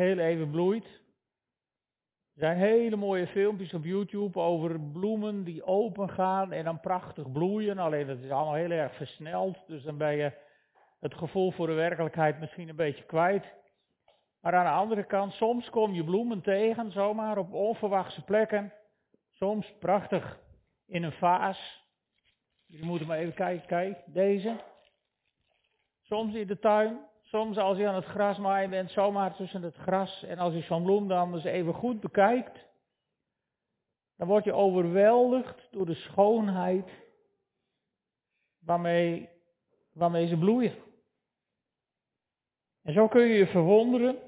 heel even bloeit. Er zijn hele mooie filmpjes op YouTube over bloemen die open gaan en dan prachtig bloeien. Alleen dat is allemaal heel erg versneld, dus dan ben je het gevoel voor de werkelijkheid misschien een beetje kwijt. Maar aan de andere kant, soms kom je bloemen tegen, zomaar op onverwachte plekken. Soms prachtig in een vaas. Jullie moeten maar even kijken, kijk, deze. Soms in de tuin, soms als je aan het gras maaien bent, zomaar tussen het gras. En als je zo'n bloem dan eens even goed bekijkt, dan word je overweldigd door de schoonheid waarmee, waarmee ze bloeien. En zo kun je je verwonderen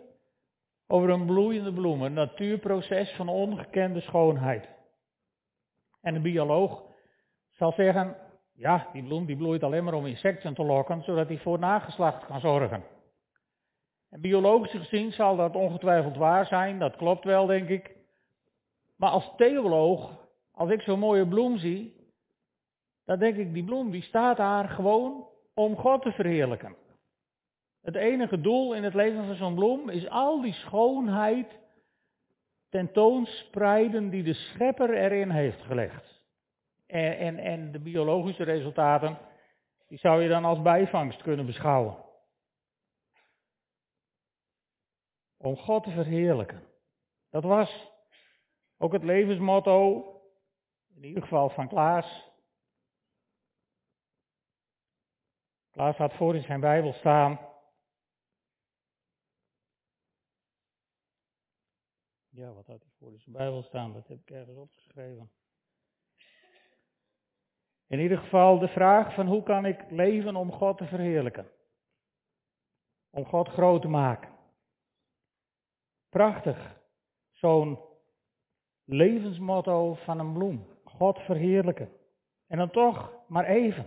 over een bloeiende bloem, een natuurproces van ongekende schoonheid. En een bioloog zal zeggen, ja, die bloem die bloeit alleen maar om insecten te lokken, zodat hij voor nageslacht kan zorgen. En biologisch gezien zal dat ongetwijfeld waar zijn, dat klopt wel, denk ik. Maar als theoloog, als ik zo'n mooie bloem zie, dan denk ik, die bloem die staat daar gewoon om God te verheerlijken. Het enige doel in het leven van zo'n bloem is al die schoonheid tentoonspreiden die de schepper erin heeft gelegd. En, en, en de biologische resultaten, die zou je dan als bijvangst kunnen beschouwen. Om God te verheerlijken. Dat was ook het levensmotto, in ieder geval van Klaas. Klaas had voor in zijn Bijbel staan. Ja, wat had hij voor in zijn Bijbel staan? Dat heb ik ergens opgeschreven. In ieder geval de vraag van hoe kan ik leven om God te verheerlijken? Om God groot te maken. Prachtig. Zo'n levensmotto van een bloem. God verheerlijken. En dan toch maar even.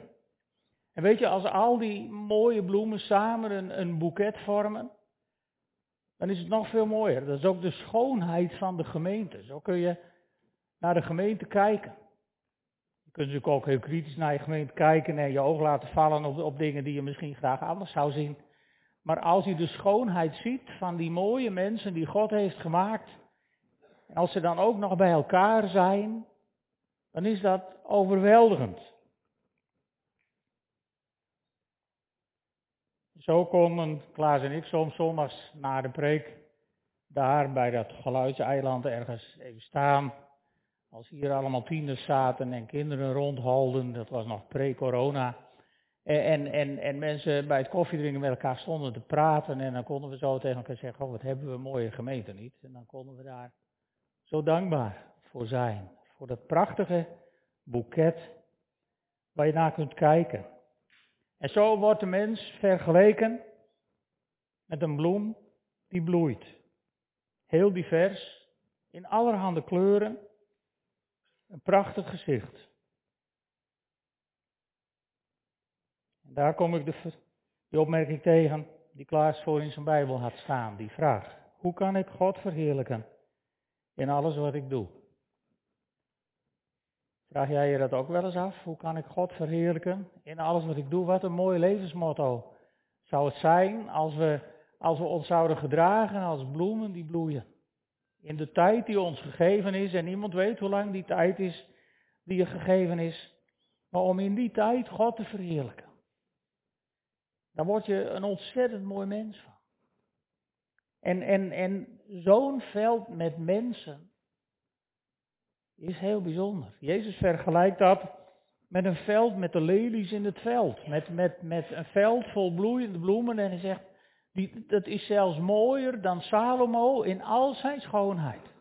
En weet je, als al die mooie bloemen samen een, een boeket vormen, dan is het nog veel mooier. Dat is ook de schoonheid van de gemeente. Zo kun je naar de gemeente kijken kunt natuurlijk ook heel kritisch naar je gemeente kijken en je oog laten vallen op, op dingen die je misschien graag anders zou zien. Maar als je de schoonheid ziet van die mooie mensen die God heeft gemaakt, en als ze dan ook nog bij elkaar zijn, dan is dat overweldigend. Zo konden Klaas en ik soms zondags na de preek daar bij dat geluidseiland ergens even staan. Als hier allemaal tieners zaten en kinderen rondholden, dat was nog pre-corona. En, en, en mensen bij het koffiedrinken met elkaar stonden te praten. En dan konden we zo tegen elkaar zeggen, oh wat hebben we een mooie gemeente niet. En dan konden we daar zo dankbaar voor zijn. Voor dat prachtige boeket waar je naar kunt kijken. En zo wordt de mens vergeleken met een bloem die bloeit. Heel divers, in allerhande kleuren. Een prachtig gezicht. Daar kom ik de, opmerking tegen die Klaas voor in zijn Bijbel had staan. Die vraag, hoe kan ik God verheerlijken in alles wat ik doe? Vraag jij je dat ook wel eens af? Hoe kan ik God verheerlijken in alles wat ik doe? Wat een mooi levensmotto zou het zijn als we, als we ons zouden gedragen als bloemen die bloeien. In de tijd die ons gegeven is, en niemand weet hoe lang die tijd is die je gegeven is, maar om in die tijd God te verheerlijken. Dan word je een ontzettend mooi mens van. En, en, en zo'n veld met mensen is heel bijzonder. Jezus vergelijkt dat met een veld met de lelies in het veld. Met, met, met een veld vol bloeiende bloemen. En hij zegt, die, dat is zelfs mooier dan Salomo in al zijn schoonheid.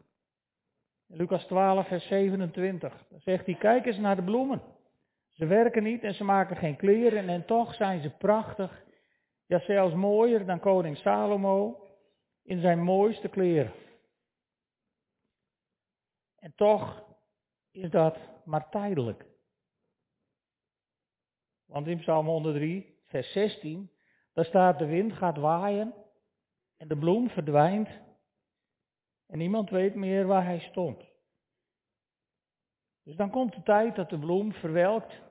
Lucas 12, vers 27. Dan zegt hij, kijk eens naar de bloemen. Ze werken niet en ze maken geen kleren en toch zijn ze prachtig. Ja, zelfs mooier dan koning Salomo in zijn mooiste kleren. En toch is dat maar tijdelijk. Want in Psalm 103, vers 16, daar staat de wind gaat waaien en de bloem verdwijnt en niemand weet meer waar hij stond. Dus dan komt de tijd dat de bloem verwelkt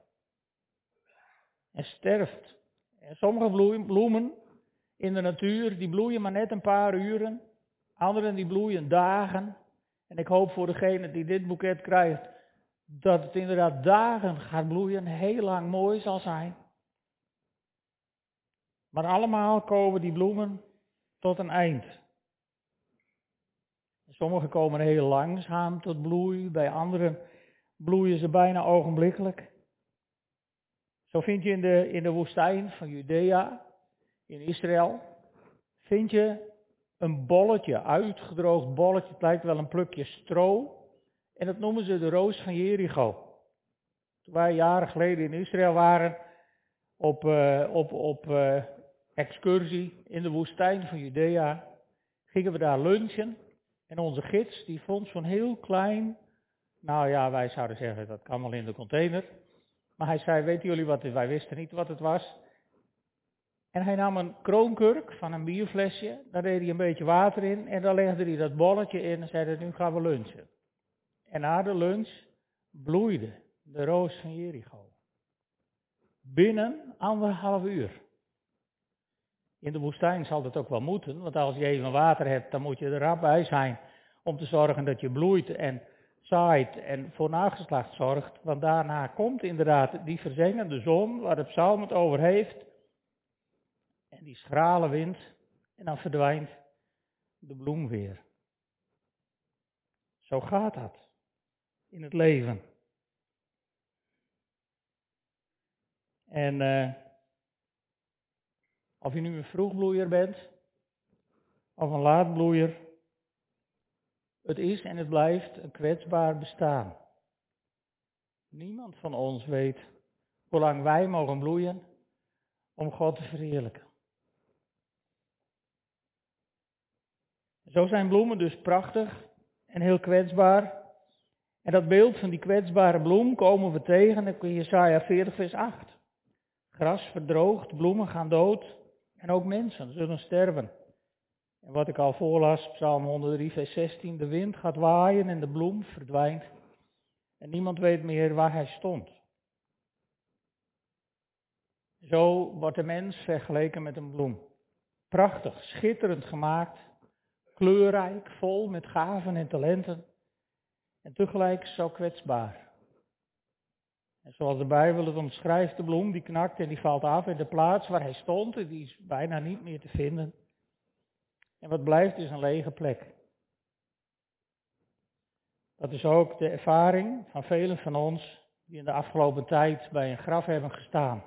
en sterft. En sommige bloemen in de natuur, die bloeien maar net een paar uren Anderen die bloeien dagen. En ik hoop voor degene die dit boeket krijgt, dat het inderdaad dagen gaat bloeien, heel lang mooi zal zijn. Maar allemaal komen die bloemen tot een eind. Sommige komen heel langzaam tot bloei, bij anderen bloeien ze bijna ogenblikkelijk. Zo vind je in de, in de woestijn van Judea, in Israël, vind je een bolletje, uitgedroogd bolletje, het lijkt wel een plukje stro. En dat noemen ze de roos van Jericho. Toen wij jaren geleden in Israël waren, op, uh, op, op uh, excursie in de woestijn van Judea, gingen we daar lunchen. En onze gids, die vond zo'n heel klein, nou ja, wij zouden zeggen, dat kan wel in de container. Maar hij zei, weten jullie wat wij wisten niet wat het was. En hij nam een kroonkurk van een bierflesje, daar deed hij een beetje water in en daar legde hij dat bolletje in en zei, nu gaan we lunchen. En na de lunch bloeide de roos van Jericho. Binnen anderhalf uur. In de woestijn zal dat ook wel moeten, want als je even water hebt, dan moet je er rap bij zijn om te zorgen dat je bloeit en zaait en voor nageslacht zorgt. Want daarna komt inderdaad die verzengende zon, waar de psalm het over heeft, en die schrale wind, en dan verdwijnt de bloem weer. Zo gaat dat in het leven. En uh, of je nu een vroegbloeier bent of een laatbloeier, het is en het blijft een kwetsbaar bestaan. Niemand van ons weet hoe lang wij mogen bloeien om God te verheerlijken. Zo zijn bloemen dus prachtig en heel kwetsbaar. En dat beeld van die kwetsbare bloem komen we tegen in Jesaja 40 vers 8. Gras verdroogt, bloemen gaan dood, en ook mensen zullen sterven. En wat ik al voorlas, Psalm 103, vers 16, de wind gaat waaien en de bloem verdwijnt. En niemand weet meer waar hij stond. Zo wordt de mens vergeleken met een bloem. Prachtig, schitterend gemaakt, kleurrijk, vol met gaven en talenten. En tegelijk zo kwetsbaar. En zoals de Bijbel het omschrijft, de bloem die knakt en die valt af in de plaats waar hij stond, en die is bijna niet meer te vinden. En wat blijft is een lege plek. Dat is ook de ervaring van velen van ons die in de afgelopen tijd bij een graf hebben gestaan.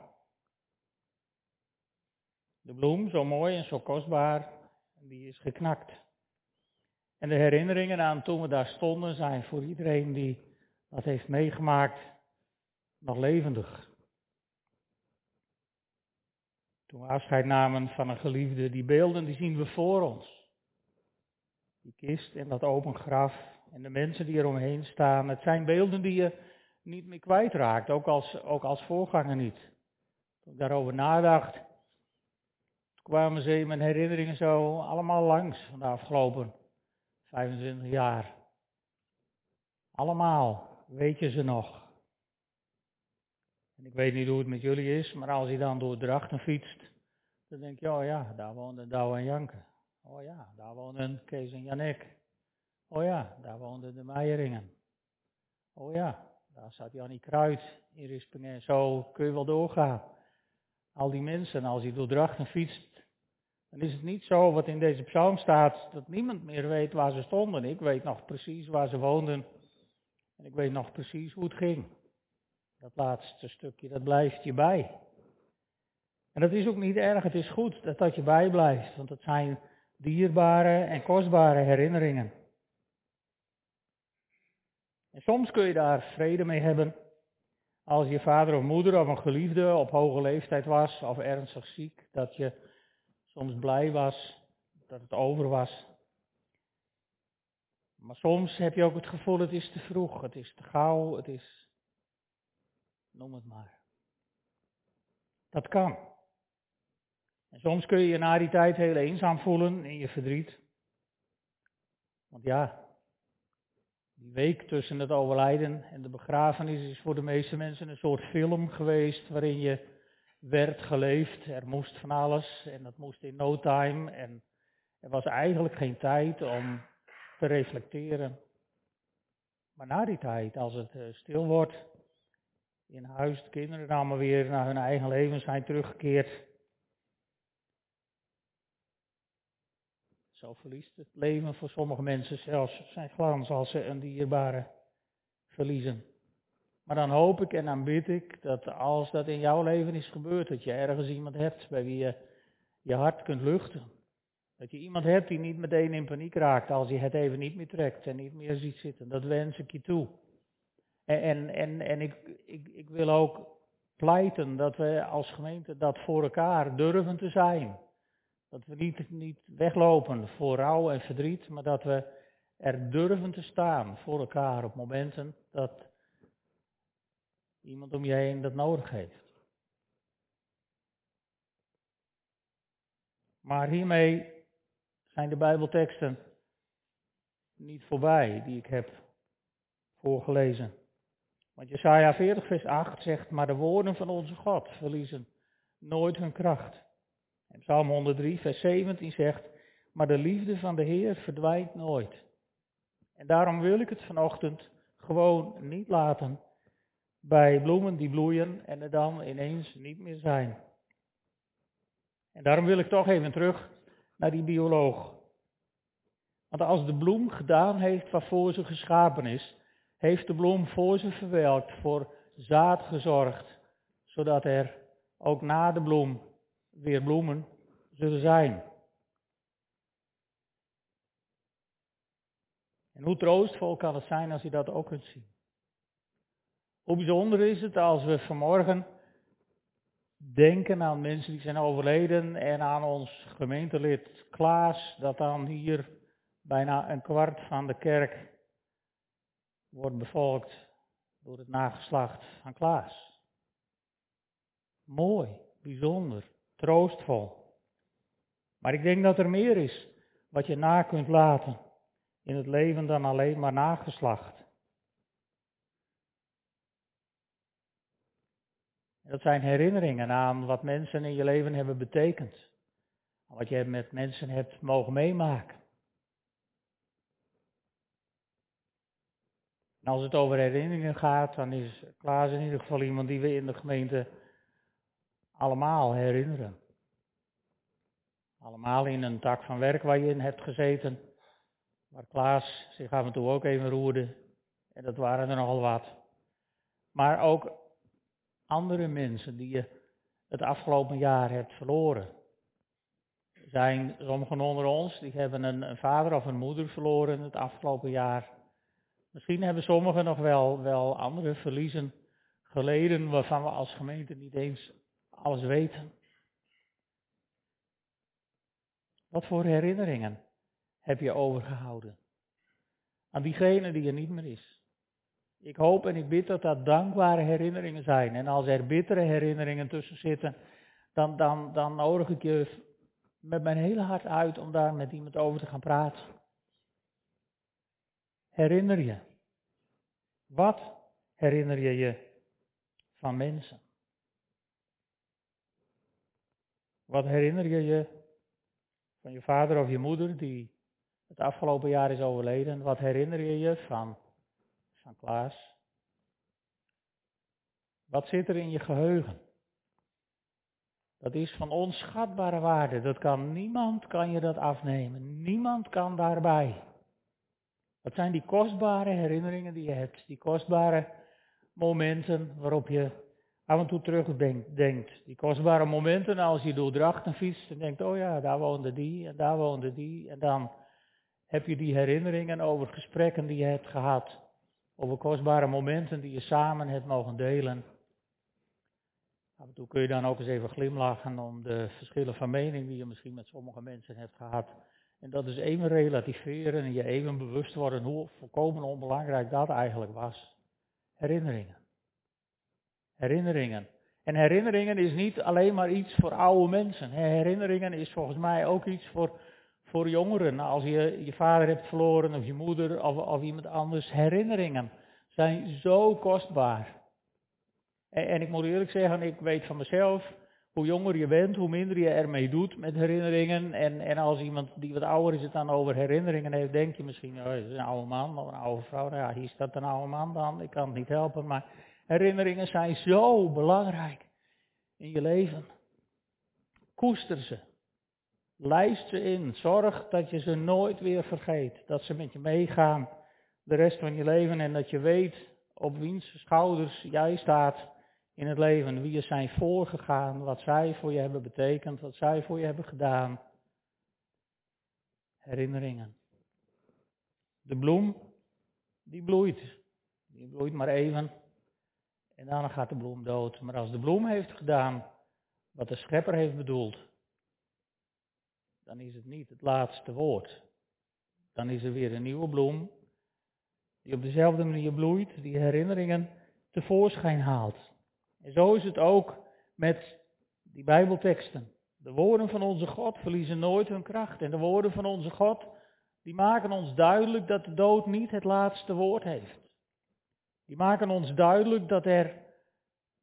De bloem, zo mooi en zo kostbaar, die is geknakt. En de herinneringen aan toen we daar stonden zijn voor iedereen die dat heeft meegemaakt nog levendig. Toen we afscheid namen van een geliefde, die beelden die zien we voor ons. Die kist en dat open graf en de mensen die eromheen staan. Het zijn beelden die je niet meer kwijtraakt, ook als, ook als voorganger niet. Toen ik daarover nadacht, kwamen ze in mijn herinneringen zo allemaal langs van de afgelopen 25 jaar. Allemaal, weet je ze nog. En ik weet niet hoe het met jullie is, maar als je dan door Drachten fietst, dan denk je, oh ja, daar woonden Douwe en Janke. Oh ja, daar woonden Kees en Janek. Oh ja, daar woonden de Meijeringen. Oh ja, daar zat Jannie Kruid in Rispingen. Zo kun je wel doorgaan. Al die mensen, als je door Drachten fietst, dan is het niet zo wat in deze psalm staat, dat niemand meer weet waar ze stonden. Ik weet nog precies waar ze woonden. En ik weet nog precies hoe het ging. Dat laatste stukje, dat blijft je bij. En dat is ook niet erg, het is goed dat dat je bijblijft, want het zijn dierbare en kostbare herinneringen. En soms kun je daar vrede mee hebben als je vader of moeder of een geliefde op hoge leeftijd was of ernstig ziek, dat je soms blij was dat het over was. Maar soms heb je ook het gevoel het is te vroeg, het is te gauw, het is Noem het maar. Dat kan. En soms kun je je na die tijd heel eenzaam voelen in je verdriet. Want ja, die week tussen het overlijden en de begrafenis is voor de meeste mensen een soort film geweest waarin je werd geleefd. Er moest van alles en dat moest in no time. En, Er was eigenlijk geen tijd om te reflecteren. Maar na die tijd, als het eh, stil wordt in huis, de kinderen allemaal weer naar hun eigen leven zijn teruggekeerd. Zo verliest het leven voor sommige mensen zelfs zijn glans als ze een dierbare verliezen. Maar dan hoop ik en dan bid ik dat als dat in jouw leven is gebeurd, dat je ergens iemand hebt bij wie je je hart kunt luchten. Dat je iemand hebt die niet meteen in paniek raakt als je het even niet meer trekt en niet meer ziet zitten. Dat wens ik je toe. En, en, en, ik, ik wil ook pleiten dat we als gemeente dat voor elkaar durven te zijn. Dat we niet, niet weglopen voor rouw en verdriet, maar dat we er durven te staan voor elkaar op momenten dat iemand om je heen dat nodig heeft. Maar hiermee zijn de Bijbelteksten niet voorbij die ik heb voorgelezen. Want Jesaja 40 vers 8 zegt, maar de woorden van onze God verliezen nooit hun kracht. En Psalm 103 vers 17 zegt, maar de liefde van de Heer verdwijnt nooit. En daarom wil ik het vanochtend gewoon niet laten bij bloemen die bloeien en er dan ineens niet meer zijn. En daarom wil ik toch even terug naar die bioloog. Want als de bloem gedaan heeft waarvoor ze geschapen is, heeft de bloem voor ze verwelkt, voor zaad gezorgd, zodat er ook na de bloem weer bloemen zullen zijn. En hoe troostvol kan het zijn als je dat ook kunt zien? Hoe bijzonder is het als we vanmorgen denken aan mensen die zijn overleden en aan ons gemeentelid Klaas, dat dan hier bijna een kwart van de kerk wordt bevolkt door het nageslacht van Klaas. Mooi, bijzonder, troostvol. Maar ik denk dat er meer is wat je na kunt laten in het leven dan alleen maar nageslacht. Dat zijn herinneringen aan wat mensen in je leven hebben betekend. Wat je met mensen hebt mogen meemaken. En als het over herinneringen gaat, dan is Klaas in ieder geval iemand die we in de gemeente allemaal herinneren. Allemaal in een tak van werk waar je in hebt gezeten. Waar Klaas zich af en toe ook even roerde. En dat waren er nogal wat. Maar ook andere mensen die je het afgelopen jaar hebt verloren. Er zijn sommigen onder ons die hebben een, een vader of een moeder verloren het afgelopen jaar. Misschien hebben sommigen nog wel, wel andere verliezen geleden waarvan we als gemeente niet eens alles weten. Wat voor herinneringen heb je overgehouden aan diegene die er niet meer is? Ik hoop en ik bid dat dat dankbare herinneringen zijn. En als er bittere herinneringen tussen zitten, dan, dan, dan nodig ik je met mijn hele hart uit om daar met iemand over te gaan praten. Herinner je. Wat herinner je je van mensen? Wat herinner je je van je vader of je moeder die het afgelopen jaar is overleden? Wat herinner je je van van Klaas. Wat zit er in je geheugen? Dat is van onschatbare waarde. Dat kan niemand kan je dat afnemen. Niemand kan daarbij. Dat zijn die kostbare herinneringen die je hebt. Die kostbare momenten waarop je af en toe terugdenkt. Die kostbare momenten als je door Drachten fietst en denkt, oh ja, daar woonde die en daar woonde die. En dan heb je die herinneringen over gesprekken die je hebt gehad. Over kostbare momenten die je samen hebt mogen delen. Af en toe kun je dan ook eens even glimlachen om de verschillen van mening die je misschien met sommige mensen hebt gehad. En dat is even relativeren en je even bewust worden hoe volkomen onbelangrijk dat eigenlijk was. Herinneringen. Herinneringen. En herinneringen is niet alleen maar iets voor oude mensen. Herinneringen is volgens mij ook iets voor voor jongeren, als je je vader hebt verloren of je moeder of, of iemand anders, herinneringen zijn zo kostbaar. En, en, ik moet eerlijk zeggen, ik weet van mezelf hoe jonger je bent, hoe minder je ermee doet met herinneringen. En, en als iemand die wat ouder is het dan over herinneringen heeft, denk je misschien, oh, is een oude man of een oude vrouw. Nou ja, hier staat een oude man dan, ik kan het niet helpen. Maar herinneringen zijn zo belangrijk in je leven. Koester ze. Lijst ze in. Zorg dat je ze nooit weer vergeet. Dat ze met je meegaan de rest van je leven en dat je weet op wiens schouders jij staat in het leven. Wie er zijn voorgegaan, wat zij voor je hebben betekend, wat zij voor je hebben gedaan. Herinneringen. De bloem, die bloeit. Die bloeit maar even. En daarna gaat de bloem dood. Maar als de bloem heeft gedaan wat de schepper heeft bedoeld, dan is het niet het laatste woord. Dan is er weer een nieuwe bloem die op dezelfde manier bloeit, die herinneringen tevoorschijn haalt. En zo is het ook met die Bijbelteksten. De woorden van onze God verliezen nooit hun kracht. En de woorden van onze God, die maken ons duidelijk dat de dood niet het laatste woord heeft. Die maken ons duidelijk dat er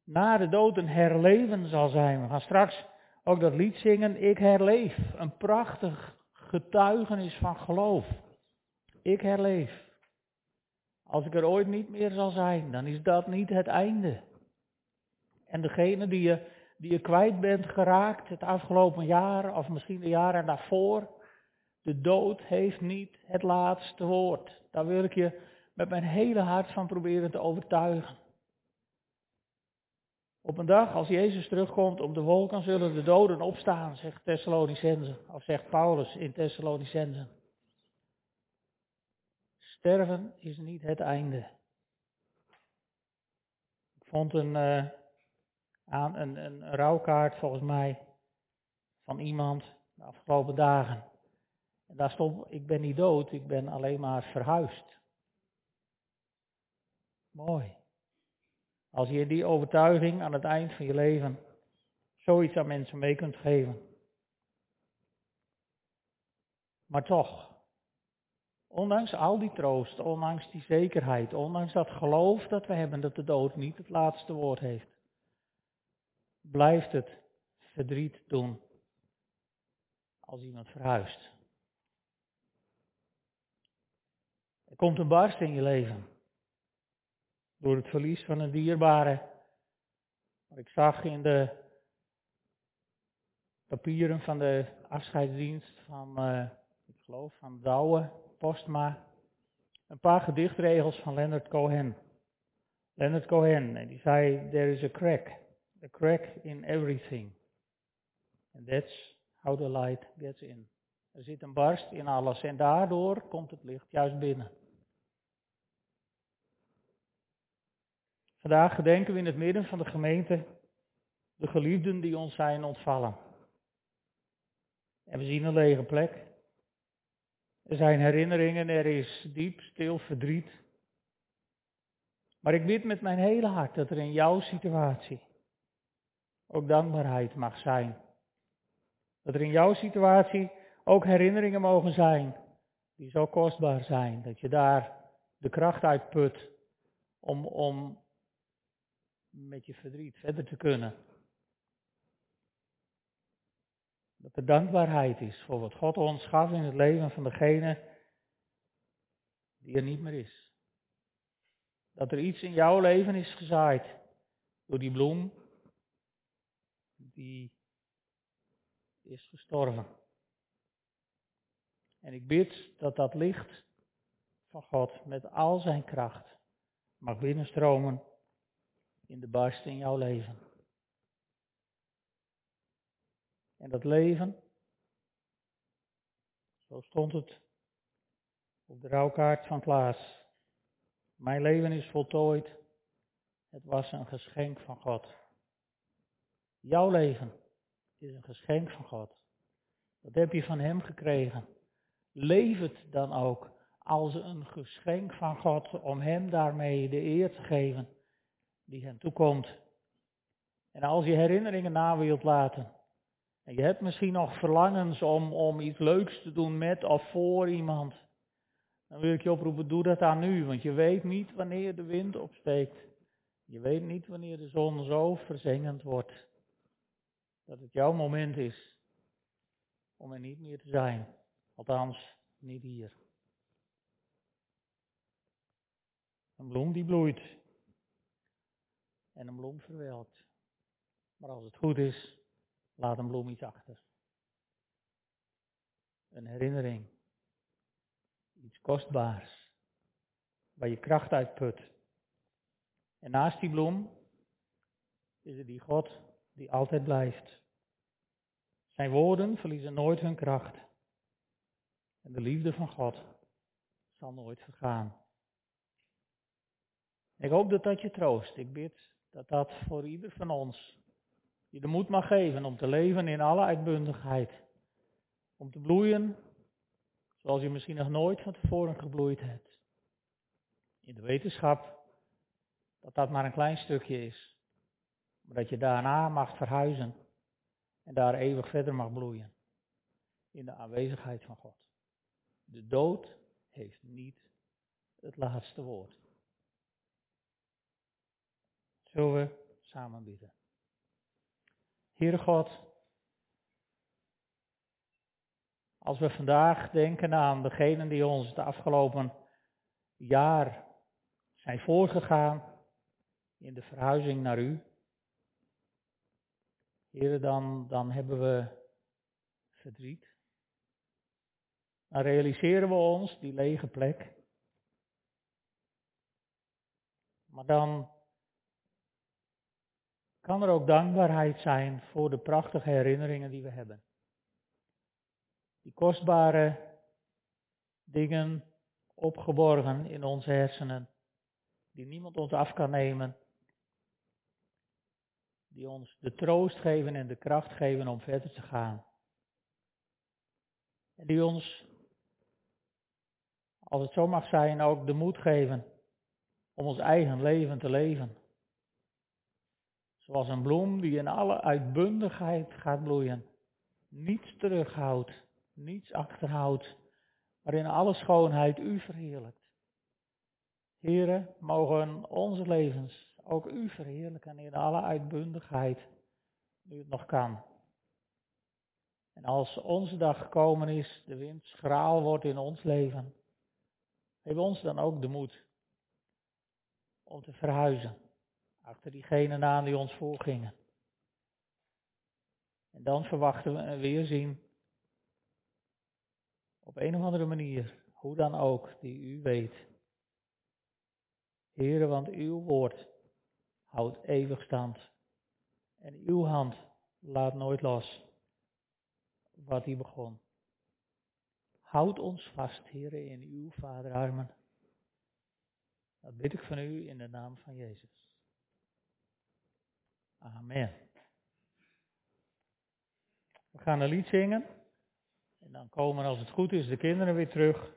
na de dood een herleven zal zijn. We gaan straks ook dat lied zingen, ik herleef. Een prachtig getuigenis van geloof. Ik herleef. Als ik er ooit niet meer zal zijn, dan is dat niet het einde. En degene die je, die je kwijt bent geraakt het afgelopen jaar, of misschien de jaren daarvoor, de dood heeft niet het laatste woord. Daar wil ik je met mijn hele hart van proberen te overtuigen. Op een dag als Jezus terugkomt op de wolken zullen de doden opstaan, zegt Thessalonicense, of zegt Paulus in Thessalonicense. Sterven is niet het einde. Ik vond een, uh, aan, een, een rouwkaart volgens mij van iemand de afgelopen dagen. En daar stond, ik ben niet dood, ik ben alleen maar verhuisd. Mooi. Als je die overtuiging aan het eind van je leven zoiets aan mensen mee kunt geven. Maar toch, Ondanks al die troost, ondanks die zekerheid, ondanks dat geloof dat we hebben dat de dood niet het laatste woord heeft, blijft het verdriet doen als iemand verhuist. Er komt een barst in je leven door het verlies van een dierbare. Wat ik zag in de papieren van de afscheidsdienst van, uh, ik geloof, van Douwe, Postma een paar gedichtregels van Leonard Cohen. Leonard Cohen, en die zei, there is a crack, a crack in everything. And that's how the light gets in. Er zit een barst in alles en daardoor komt het licht juist binnen. Vandaag gedenken we in het midden van de gemeente de geliefden die ons zijn ontvallen. En we zien een lege plek. Er zijn herinneringen, er is diep, stil verdriet. Maar ik bid met mijn hele hart dat er in jouw situatie ook dankbaarheid mag zijn. Dat er in jouw situatie ook herinneringen mogen zijn die zo kostbaar zijn. Dat je daar de kracht uit put om, om met je verdriet verder te kunnen. Dat er dankbaarheid is voor wat God ons gaf in het leven van degene die er niet meer is. Dat er iets in jouw leven is gezaaid door die bloem die is gestorven. En ik bid dat dat licht van God met al zijn kracht mag binnenstromen in de barst in jouw leven. En dat leven, zo stond het op de rouwkaart van Klaas. Mijn leven is voltooid. Het was een geschenk van God. Jouw leven is een geschenk van God. Dat heb je van Hem gekregen. Leef het dan ook als een geschenk van God om Hem daarmee de eer te geven die Hem toekomt. En als je herinneringen na wilt laten, en je hebt misschien nog verlangens om, om iets leuks te doen met of voor iemand. Dan wil ik je oproepen, doe dat aan nu, want je weet niet wanneer de wind opsteekt. Je weet niet wanneer de zon zo verzengend wordt. Dat het jouw moment is om er niet meer te zijn. Althans, niet hier. Een bloem die bloeit. En een bloem verwelkt. Maar als het goed is, laat een bloem iets achter. Een herinnering. Iets kostbaars. Waar je kracht uit put. En naast die bloem is er die God die altijd blijft. Zijn woorden verliezen nooit hun kracht. En de liefde van God zal nooit vergaan. Ik hoop dat dat je troost. Ik bid dat dat voor ieder van ons je de moed mag geven om te leven in alle uitbundigheid. Om te bloeien zoals je misschien nog nooit van tevoren gebloeid hebt. In de wetenschap dat dat maar een klein stukje is. Maar dat je daarna mag verhuizen en daar eeuwig verder mag bloeien. In de aanwezigheid van God. De dood heeft niet het laatste woord. Zullen we samen bidden. Heere God, als we vandaag denken aan degenen die ons het afgelopen jaar zijn voorgegaan in de verhuizing naar U, Heere, dan, dan hebben we verdriet. Dan realiseren we ons die lege plek. Maar dan kan er ook dankbaarheid zijn voor de prachtige herinneringen die we hebben. Die kostbare dingen opgeborgen in onze hersenen, die niemand ons af kan nemen, die ons de troost geven en de kracht geven om verder te gaan. En die ons, als het zo mag zijn, ook de moed geven om ons eigen leven te leven. Zoals een bloem die in alle uitbundigheid gaat bloeien. Niets terughoudt, niets achterhoudt, maar in alle schoonheid u verheerlijkt. Heren, mogen onze levens ook u verheerlijken in alle uitbundigheid, nu het nog kan. En als onze dag gekomen is, de wind schraal wordt in ons leven, geef ons dan ook de moed om te verhuizen achter diegenen aan die ons voorgingen. En dan verwachten we een weerzien op een of andere manier, hoe dan ook, die u weet. Heren, want uw woord houdt eeuwig stand. En uw hand laat nooit los wat hij begon. Houd ons vast, heren, in uw vaderarmen. Dat bid ik van u in de naam van Jezus. Amen. We gaan een lied zingen. En dan komen, als het goed is, de kinderen weer terug.